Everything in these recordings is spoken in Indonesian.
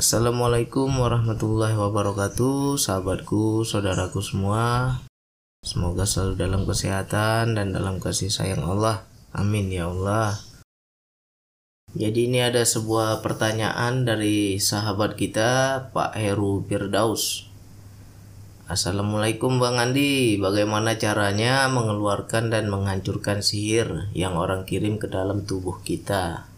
Assalamualaikum warahmatullahi wabarakatuh Sahabatku, saudaraku semua. Semoga selalu dalam kesehatan dan dalam kasih sayang Allah. Amin ya Allah. Jadi ini ada sebuah pertanyaan dari sahabat kita Pak Heru Firdaus. Assalamualaikum Bang Andi. Bagaimana caranya mengeluarkan dan menghancurkan sihir yang orang kirim ke dalam tubuh kita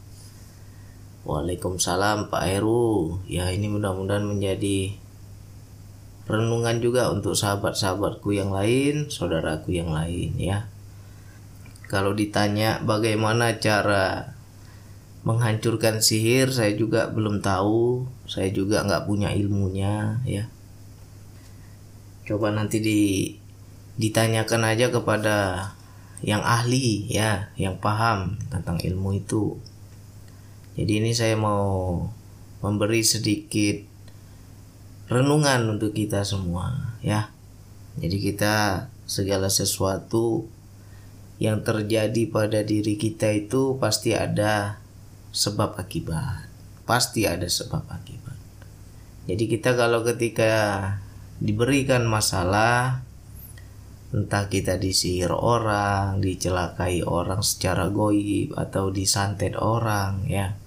Waalaikumsalam Pak Heru. Ya ini mudah-mudahan menjadi renungan juga untuk sahabat-sahabatku yang lain, saudaraku yang lain ya. Kalau ditanya bagaimana cara menghancurkan sihir, saya juga belum tahu. Saya juga nggak punya ilmunya ya. Coba nanti di ditanyakan aja kepada yang ahli ya, yang paham tentang ilmu itu. Jadi ini saya mau memberi sedikit renungan untuk kita semua ya. Jadi kita segala sesuatu yang terjadi pada diri kita itu pasti ada sebab akibat. Pasti ada sebab akibat. Jadi kita kalau ketika diberikan masalah entah kita disihir orang, dicelakai orang secara goib atau disantet orang ya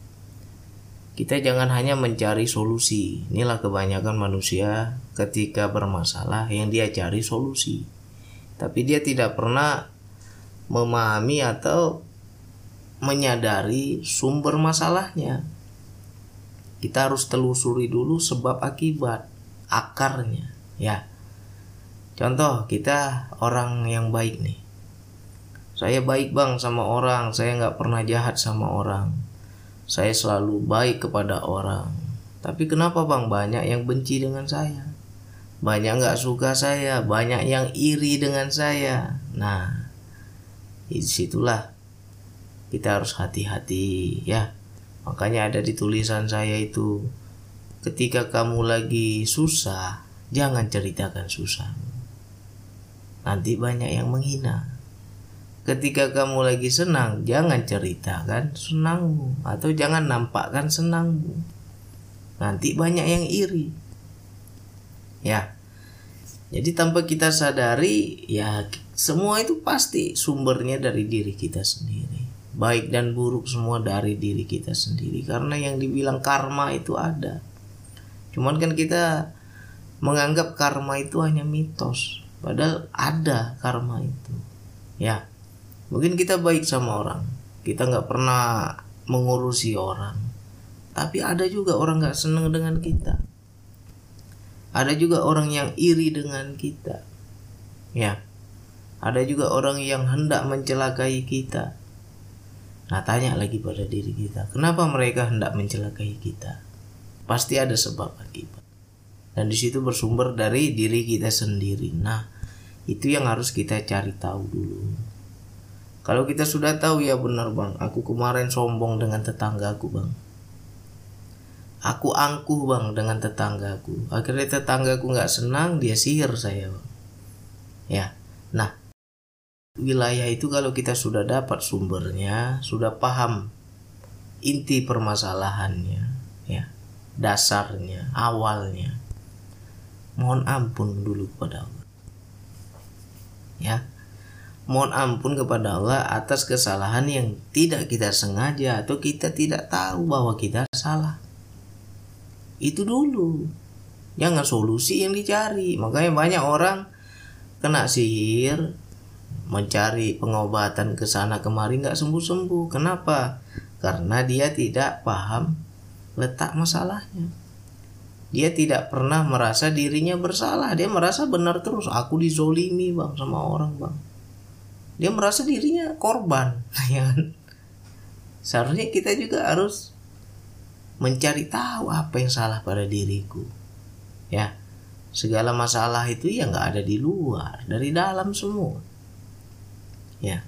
kita jangan hanya mencari solusi. Inilah kebanyakan manusia ketika bermasalah yang dia cari solusi. Tapi dia tidak pernah memahami atau menyadari sumber masalahnya. Kita harus telusuri dulu sebab akibat, akarnya, ya. Contoh, kita orang yang baik nih. Saya baik bang sama orang, saya nggak pernah jahat sama orang saya selalu baik kepada orang. Tapi kenapa bang banyak yang benci dengan saya? Banyak nggak suka saya, banyak yang iri dengan saya. Nah, di situlah kita harus hati-hati ya. Makanya ada di tulisan saya itu, ketika kamu lagi susah, jangan ceritakan susah. Nanti banyak yang menghina ketika kamu lagi senang jangan ceritakan senangmu atau jangan nampakkan senangmu. Nanti banyak yang iri. Ya. Jadi tanpa kita sadari ya semua itu pasti sumbernya dari diri kita sendiri. Baik dan buruk semua dari diri kita sendiri. Karena yang dibilang karma itu ada. Cuman kan kita menganggap karma itu hanya mitos. Padahal ada karma itu. Ya Mungkin kita baik sama orang, kita nggak pernah mengurusi orang, tapi ada juga orang nggak seneng dengan kita. Ada juga orang yang iri dengan kita, ya. Ada juga orang yang hendak mencelakai kita. Nah, tanya lagi pada diri kita, kenapa mereka hendak mencelakai kita? Pasti ada sebab akibat. Dan di situ bersumber dari diri kita sendiri. Nah, itu yang harus kita cari tahu dulu. Kalau kita sudah tahu ya benar bang, aku kemarin sombong dengan tetanggaku bang. Aku angkuh bang dengan tetanggaku. Akhirnya tetanggaku nggak senang, dia sihir saya bang. Ya, nah wilayah itu kalau kita sudah dapat sumbernya, sudah paham inti permasalahannya, ya dasarnya, awalnya. Mohon ampun dulu kepada Allah. Ya, mohon ampun kepada Allah atas kesalahan yang tidak kita sengaja atau kita tidak tahu bahwa kita salah. Itu dulu. Jangan solusi yang dicari. Makanya banyak orang kena sihir, mencari pengobatan ke sana kemari nggak sembuh-sembuh. Kenapa? Karena dia tidak paham letak masalahnya. Dia tidak pernah merasa dirinya bersalah. Dia merasa benar terus. Aku dizolimi bang sama orang bang dia merasa dirinya korban ya kan? Seharusnya kita juga harus mencari tahu apa yang salah pada diriku ya. Segala masalah itu ya nggak ada di luar dari dalam semua ya.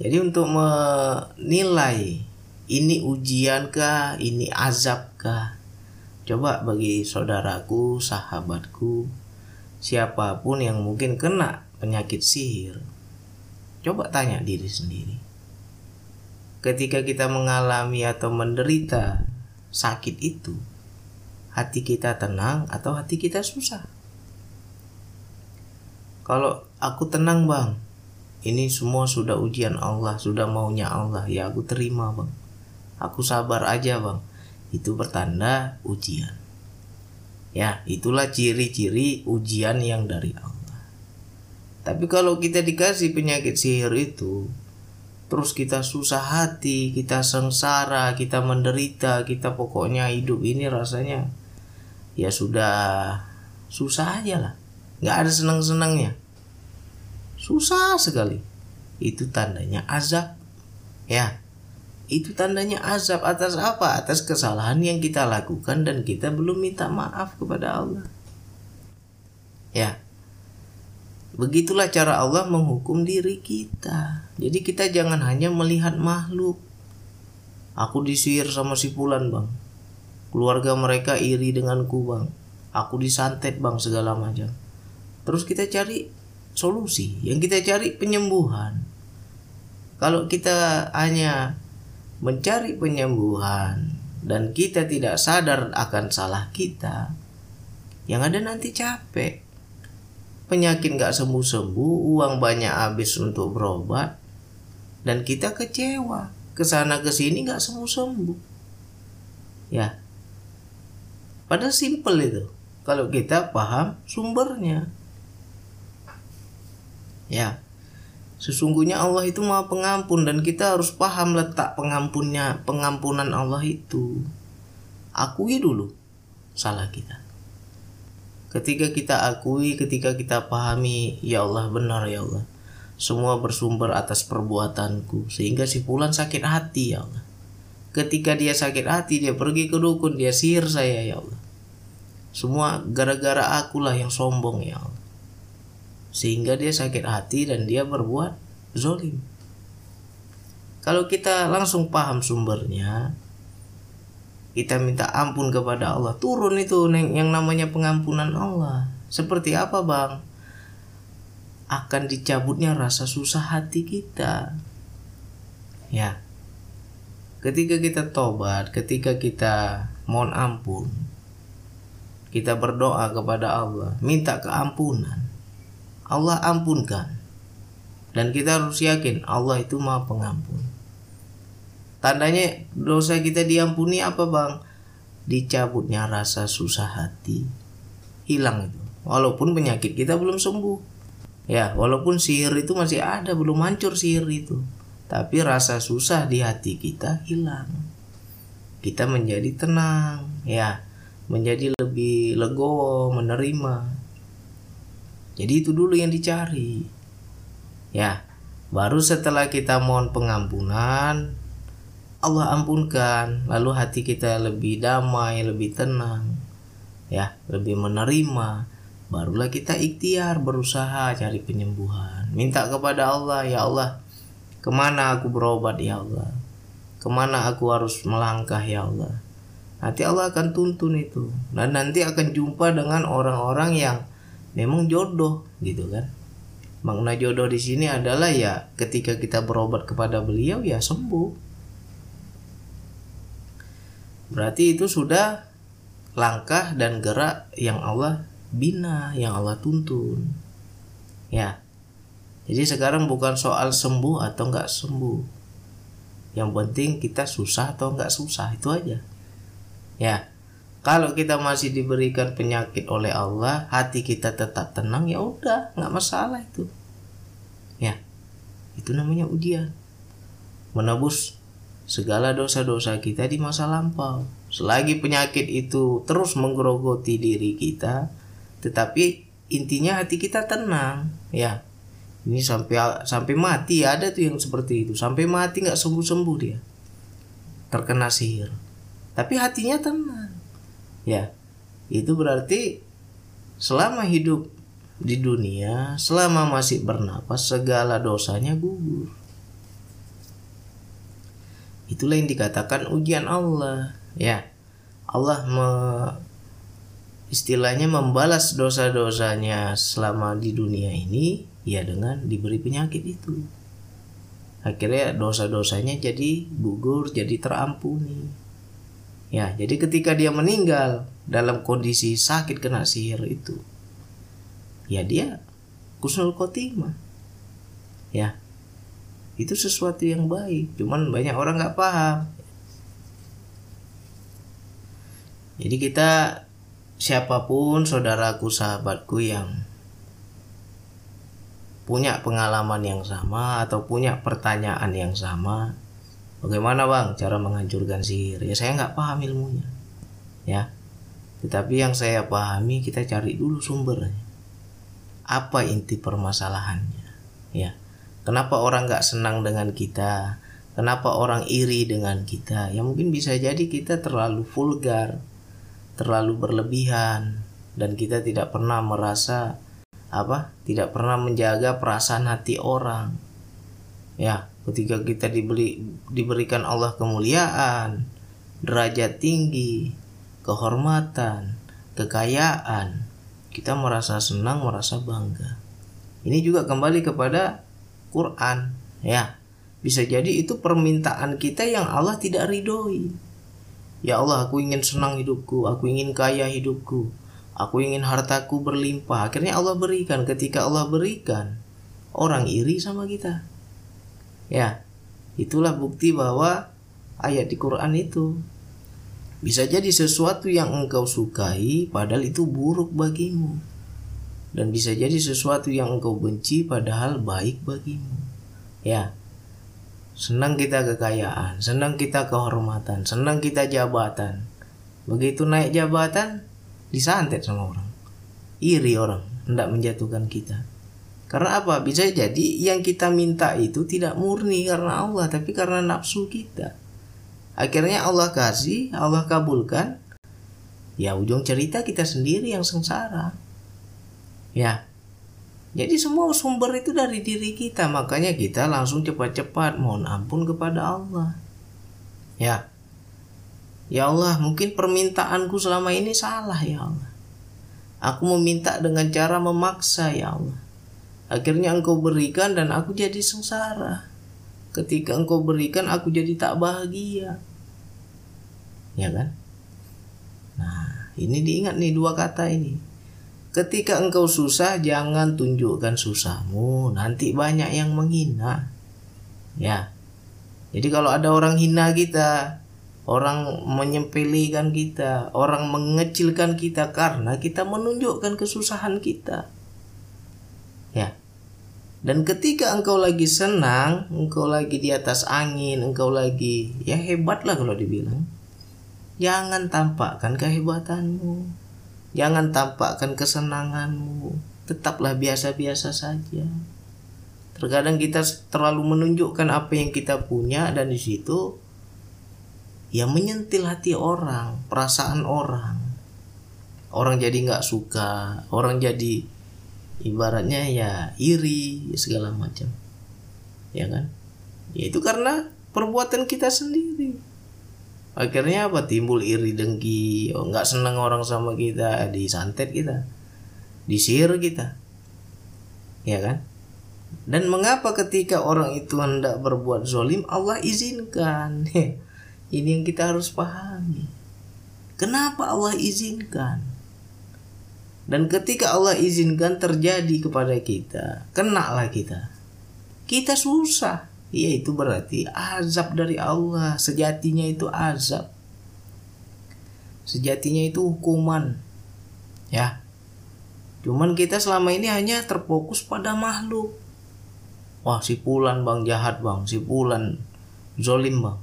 Jadi untuk menilai ini ujian kah ini azab kah coba bagi saudaraku sahabatku siapa pun yang mungkin kena penyakit sihir Coba tanya diri sendiri. Ketika kita mengalami atau menderita sakit itu, hati kita tenang atau hati kita susah? Kalau aku tenang bang ini semua sudah ujian Allah sudah maunya Allah ya aku terima bang. Aku sabar aja bang. Itu bertanda ujian. Ya itulah ciri-ciri ujian yang dari Allah tapi kalau kita dikasih penyakit sihir itu, terus kita susah hati, kita sengsara, kita menderita, kita pokoknya hidup ini rasanya ya sudah susah aja lah. Nggak ada senang-senangnya. Susah sekali. Itu tandanya azab. Ya. Itu tandanya azab atas apa? Atas kesalahan yang kita lakukan dan kita belum minta maaf kepada Allah. Ya. Begitulah cara Allah menghukum diri kita. Jadi kita jangan hanya melihat makhluk. Aku disihir sama si Pulan bang. Keluarga mereka iri denganku bang. Aku disantet bang segala macam. Terus kita cari solusi. Yang kita cari penyembuhan. Kalau kita hanya mencari penyembuhan dan kita tidak sadar akan salah kita, yang ada nanti capek penyakit nggak sembuh-sembuh, uang banyak habis untuk berobat, dan kita kecewa. Ke sana ke sini nggak sembuh-sembuh. Ya. Padahal simple itu. Kalau kita paham sumbernya. Ya. Sesungguhnya Allah itu Maha Pengampun dan kita harus paham letak pengampunnya, pengampunan Allah itu. Akui dulu salah kita. Ketika kita akui, ketika kita pahami, ya Allah benar ya Allah. Semua bersumber atas perbuatanku sehingga si Fulan sakit hati ya Allah. Ketika dia sakit hati, dia pergi ke dukun, dia sihir saya ya Allah. Semua gara-gara akulah yang sombong ya Allah. Sehingga dia sakit hati dan dia berbuat zolim. Kalau kita langsung paham sumbernya, kita minta ampun kepada Allah. Turun itu yang namanya pengampunan Allah. Seperti apa bang? Akan dicabutnya rasa susah hati kita. Ya. Ketika kita tobat ketika kita mohon ampun kita berdoa kepada Allah minta keampunan. Allah ampunkan. Dan kita harus yakin Allah itu maha pengampun Tandanya dosa kita diampuni apa bang? Dicabutnya rasa susah hati. Hilang itu. Walaupun penyakit kita belum sembuh. Ya, walaupun sihir itu masih ada, belum hancur sihir itu. Tapi rasa susah di hati kita hilang. Kita menjadi tenang, ya. Menjadi lebih legowo, menerima. Jadi itu dulu yang dicari. Ya, baru setelah kita mohon pengampunan, Allah ampunkan. Lalu hati kita lebih damai lebih tenang ya lebih menerima. Barulah kita ikhtiar berusaha cari penyembuhan. Minta kepada Allah ya Allah ke mana aku berobat ya Allah? Ke mana aku harus melangkah ya Allah? Nanti Allah akan tuntun itu. Dan nanti akan jumpa dengan orang-orang yang memang jodoh gitu kan? Makna jodoh di sini adalah ya ketika kita berobat kepada beliau ya sembuh Berarti itu sudah langkah dan gerak yang Allah bina, yang Allah tuntun. Ya. Jadi sekarang bukan soal sembuh atau nggak sembuh. Yang penting kita susah atau nggak susah itu aja. Ya. Kalau kita masih diberikan penyakit oleh Allah, hati kita tetap tenang ya udah, nggak masalah itu. Ya. Itu namanya ujian. Menebus segala dosa-dosa kita di masa lampau. Selagi penyakit itu terus menggerogoti diri kita, tetapi intinya hati kita tenang, ya. Ini sampai sampai mati ada tuh yang seperti itu, sampai mati nggak sembuh-sembuh dia. Terkena sihir. Tapi hatinya tenang. Ya. Itu berarti selama hidup di dunia, selama masih bernapas, segala dosanya gugur. Itulah yang dikatakan ujian Allah. Ya. Allah me, istilahnya membalas dosa-dosanya selama di dunia ini ya dengan diberi penyakit itu. Akhirnya dosa-dosanya jadi gugur, jadi terampuni. Ya, jadi ketika dia meninggal dalam kondisi sakit kena sihir itu, ya dia kusnul khotimah. Ya, itu sesuatu yang baik. Cuman banyak orang nggak paham. Jadi kita siapa pun saudaraku sahabatku yang punya pengalaman yang sama atau punya pertanyaan yang sama Bagaimana bang cara menghancurkan sihir? Ya saya nggak paham ilmunya. Ya. Tetapi yang saya pahami kita cari dulu sumbernya. Apa inti permasalahannya? Ya. Kenapa orang nggak senang dengan kita? Kenapa orang iri dengan kita? Ya mungkin bisa jadi kita terlalu vulgar, terlalu berlebihan, dan kita tidak pernah merasa apa? Tidak pernah menjaga perasaan hati orang. Ya, ketika kita diberi diberikan Allah kemuliaan, derajat tinggi, kehormatan, kekayaan, kita merasa senang, merasa bangga. Ini juga kembali kepada Quran, ya. Bisa jadi itu permintaan kita yang Allah tidak ridhoi. Ya Allah, aku ingin senang hidupku, aku ingin kaya hidupku, aku ingin hartaku berlimpah. Akhirnya Allah berikan. Ketika Allah berikan, orang iri sama kita. Ya, itulah bukti bahwa ayat di Quran itu bisa jadi sesuatu yang engkau sukai padahal itu buruk bagimu. Dan bisa jadi sesuatu yang engkau benci padahal baik bagimu. Ya. Senang kita kekayaan, senang kita kehormatan, senang kita jabatan. Begitu naik jabatan, disantet sama orang. Iri orang, hendak menjatuhkan kita. Karena apa? Bisa jadi yang kita minta itu tidak murni karena Allah, tapi karena nafsu kita. Akhirnya Allah kasih, Allah kabulkan. Ya ujung cerita kita sendiri yang sengsara. Ya. Jadi semua sumber itu dari diri kita, makanya kita langsung cepat-cepat mohon ampun kepada Allah. Ya. Ya Allah, mungkin permintaanku selama ini salah ya Allah. Aku meminta dengan cara memaksa ya Allah Akhirnya engkau berikan dan aku jadi sengsara. Ketika engkau berikan aku jadi tak bahagia. Ya kan? Nah, ini diingat nih dua kata ini. Ketika engkau susah jangan tunjukkan susahmu, nanti banyak yang menghina. Ya. Jadi kalau ada orang hina kita, orang menyempelikan kita, orang mengecilkan kita karena kita menunjukkan kesusahan kita. Ya. Dan ketika engkau lagi senang, engkau lagi di atas angin, engkau lagi ya hebat lah kalau dibilang. Jangan tampakkan kehebatanmu. Jangan tampakkan kesenanganmu. Tetaplah biasa-biasa saja. Terkadang kita terlalu menunjukkan apa yang kita punya dan di situ ya menyentil hati orang, perasaan orang. Orang jadi nggak suka, orang jadi ibaratnya ya iri segala macam ya kan ya itu karena perbuatan kita sendiri akhirnya apa? Timbul iri dengki. Oh nggak senang orang sama kita. Disantet kita. Disihir kita. Ya kan? Dan mengapa ketika orang itu hendak berbuat zolim Allah izinkan? Ini yang kita harus pahami. Kenapa Allah izinkan? Dan ketika Allah izinkan terjadi kepada kita, kenalah kita. Kita susah. Ya itu berarti azab dari Allah. Sejatinya itu azab. Sejatinya itu hukuman. Ya. Cuman kita selama ini hanya terfokus pada makhluk. Wah si Pulan bang jahat bang. Si Pulan zolim bang.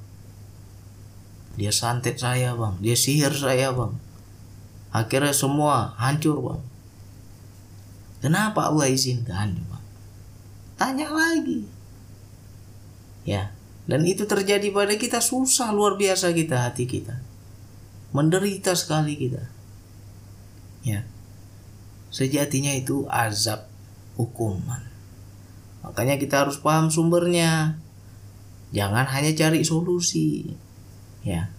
Dia santet saya bang. Dia sihir saya bang akhirnya semua hancur bang kenapa Allah izinkan bang tanya lagi ya. Dan itu terjadi pada kita susah luar biasa kita hati kita. Menderita sekali kita. Ya. Sejatinya itu azab hukuman. Makanya kita harus paham sumbernya. Jangan hanya cari solusi. Ya.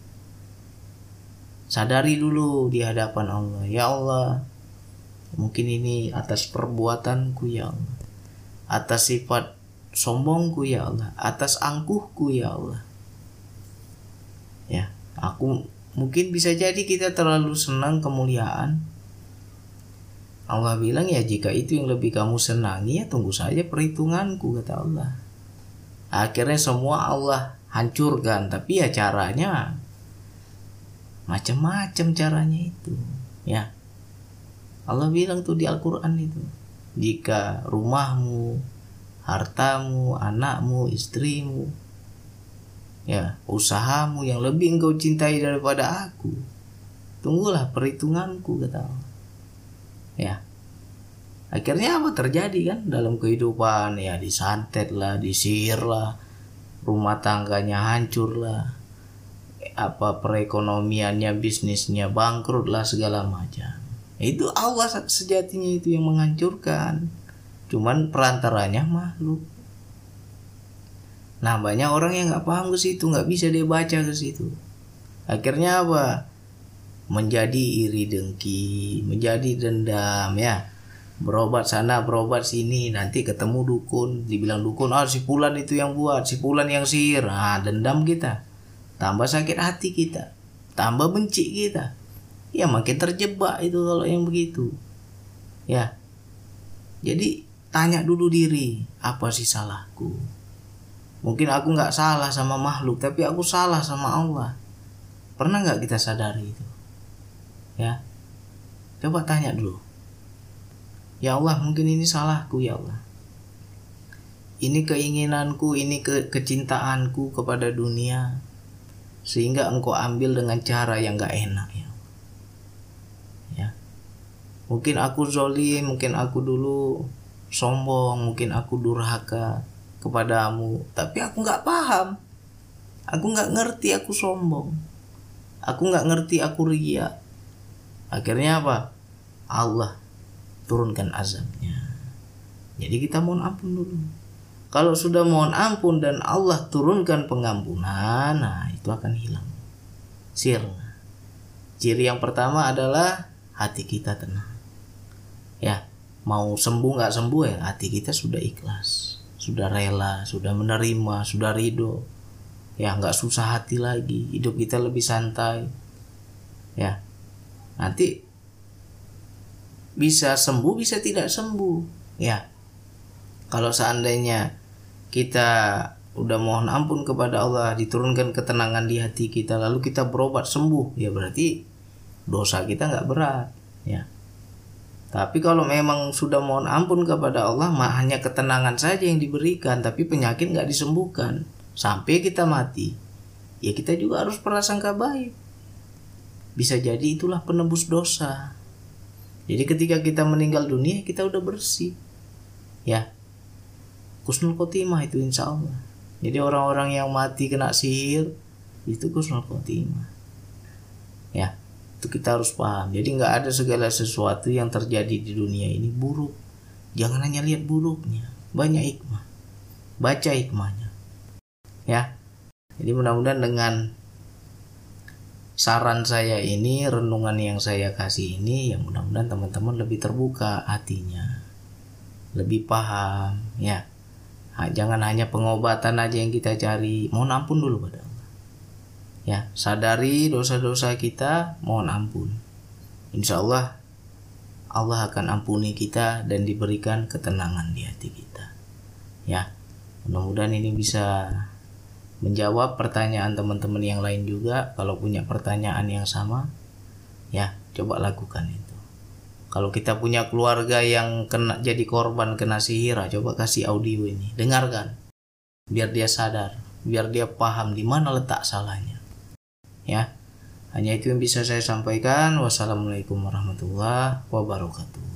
Sadari dulu di hadapan Allah. Ya Allah mungkin ini atas perbuatanku ya Allah. Atas sifat sombongku ya Allah. Atas angkuhku ya Allah. Ya aku mungkin bisa jadi kita terlalu senang kemuliaan. Allah bilang ya jika itu yang lebih kamu senangi ya tunggu saja perhitunganku kata Allah. Akhirnya semua Allah hancurkan tapi ya caranya macam-macam caranya itu ya. Allah bilang tuh di Al-Quran itu jika rumahmu hartamu anakmu istrimu ya usahamu yang lebih engkau cintai daripada aku. Tunggulah perhitunganku kata Allah. Ya. Akhirnya apa terjadi kan dalam kehidupan? Ya disantet lah disihir lah rumah tangganya hancur lah apa perekonomiannya bisnisnya bangkrut lah segala macam. Itu Allah sejatinya itu yang menghancurkan cuman perantaranya makhluk. Nah banyak orang yang nggak paham ke situ nggak bisa dia baca ke situ. Akhirnya apa? Menjadi iri dengki menjadi dendam ya. Berobat sana berobat sini nanti ketemu dukun. Dibilang dukun ah si pulan itu yang buat si pulan yang sihir. Ah dendam kita. Tambah sakit hati kita. Tambah benci kita. Ya makin terjebak itu kalau yang begitu. Ya. Jadi tanya dulu diri apa sih salahku? Mungkin aku nggak salah sama makhluk tapi aku salah sama Allah. Pernah nggak kita sadari itu? Ya? Coba tanya dulu. Ya Allah mungkin ini salahku ya Allah. Ini keinginanku Ini ke kecintaanku kepada dunia Sehingga engkau ambil dengan cara yang gak enak ya Ya? Mungkin aku zolim Mungkin aku dulu sombong Mungkin aku durhaka kepadamu Tapi aku gak paham Aku gak ngerti aku sombong Aku gak ngerti aku ria Akhirnya apa? Allah turunkan azabnya. Jadi kita mohon ampun dulu. Kalau sudah mohon ampun dan Allah turunkan pengampunan, nah itu akan hilang. Sirna. Ciri yang pertama adalah hati kita tenang. Mau sembuh nggak sembuh ya, hati kita sudah ikhlas, sudah rela, sudah menerima, sudah ridho. Ya, nggak susah hati lagi, hidup kita lebih santai. Ya, nanti bisa sembuh bisa tidak sembuh ya kalau seandainya kita udah mohon ampun kepada Allah diturunkan ketenangan di hati kita lalu kita berobat sembuh ya berarti dosa kita nggak berat ya tapi kalau memang sudah mohon ampun kepada Allah hanya ketenangan saja yang diberikan tapi penyakit nggak disembuhkan sampai kita mati ya kita juga harus prasangka baik bisa jadi itulah penebus dosa jadi ketika kita meninggal dunia kita udah bersih. Ya. Kusnul khotimah itu insya Allah. Jadi orang-orang yang mati kena sihir itu kusnul khotimah. Ya. Itu kita harus paham. Jadi nggak ada segala sesuatu yang terjadi di dunia ini buruk. Jangan hanya lihat buruknya. Banyak hikmah. Baca hikmahnya. Ya. Jadi mudah-mudahan dengan saran saya ini renungan yang saya kasih ini ya mudah-mudahan teman-teman lebih terbuka hatinya lebih paham ya jangan hanya pengobatan aja yang kita cari mohon ampun dulu pada ya sadari dosa-dosa kita mohon ampun. Insya Allah Allah akan ampuni kita dan diberikan ketenangan di hati kita. Ya mudah-mudahan ini bisa menjawab pertanyaan teman-teman yang lain juga kalau punya pertanyaan yang sama. Ya coba lakukan itu. Kalau kita punya keluarga yang kena jadi korban kena sihir coba kasih audio ini. Dengarkan. Biar dia sadar biar dia paham di mana letak salahnya ya. Hanya itu yang bisa saya sampaikan. Wassalamualaikum warahmatullahi wabarakatuh